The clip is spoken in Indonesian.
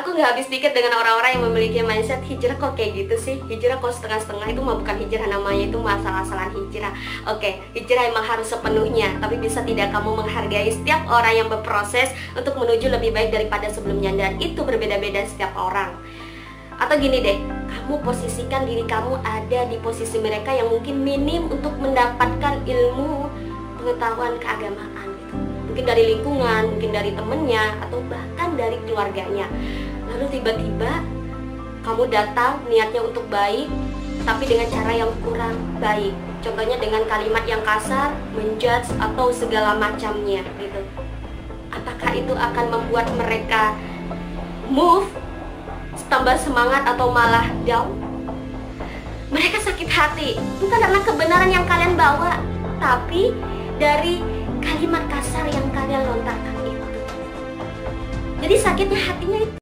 aku nggak habis pikir dengan orang-orang yang memiliki mindset hijrah kok kayak gitu sih. Hijrah kok setengah-setengah itu mah bukan hijrah namanya itu masalah-masalah hijrah. Oke hijrah emang harus sepenuhnya tapi bisa tidak kamu menghargai setiap orang yang berproses untuk menuju lebih baik daripada sebelumnya? Dan itu berbeda-beda setiap orang. Atau gini deh kamu posisikan diri kamu ada di posisi mereka yang mungkin minim untuk mendapatkan ilmu pengetahuan keagamaan gitu. Mungkin dari lingkungan mungkin dari temennya atau bahkan dari keluarganya lalu tiba-tiba kamu datang niatnya untuk baik tapi dengan cara yang kurang baik. Contohnya dengan kalimat yang kasar menjudge atau segala macamnya gitu. Apakah itu akan membuat mereka move tambah semangat atau malah down? Mereka sakit hati. Bukan karena kebenaran yang kalian bawa tapi dari kalimat kasar yang kalian lontarkan itu. Jadi sakitnya hatinya itu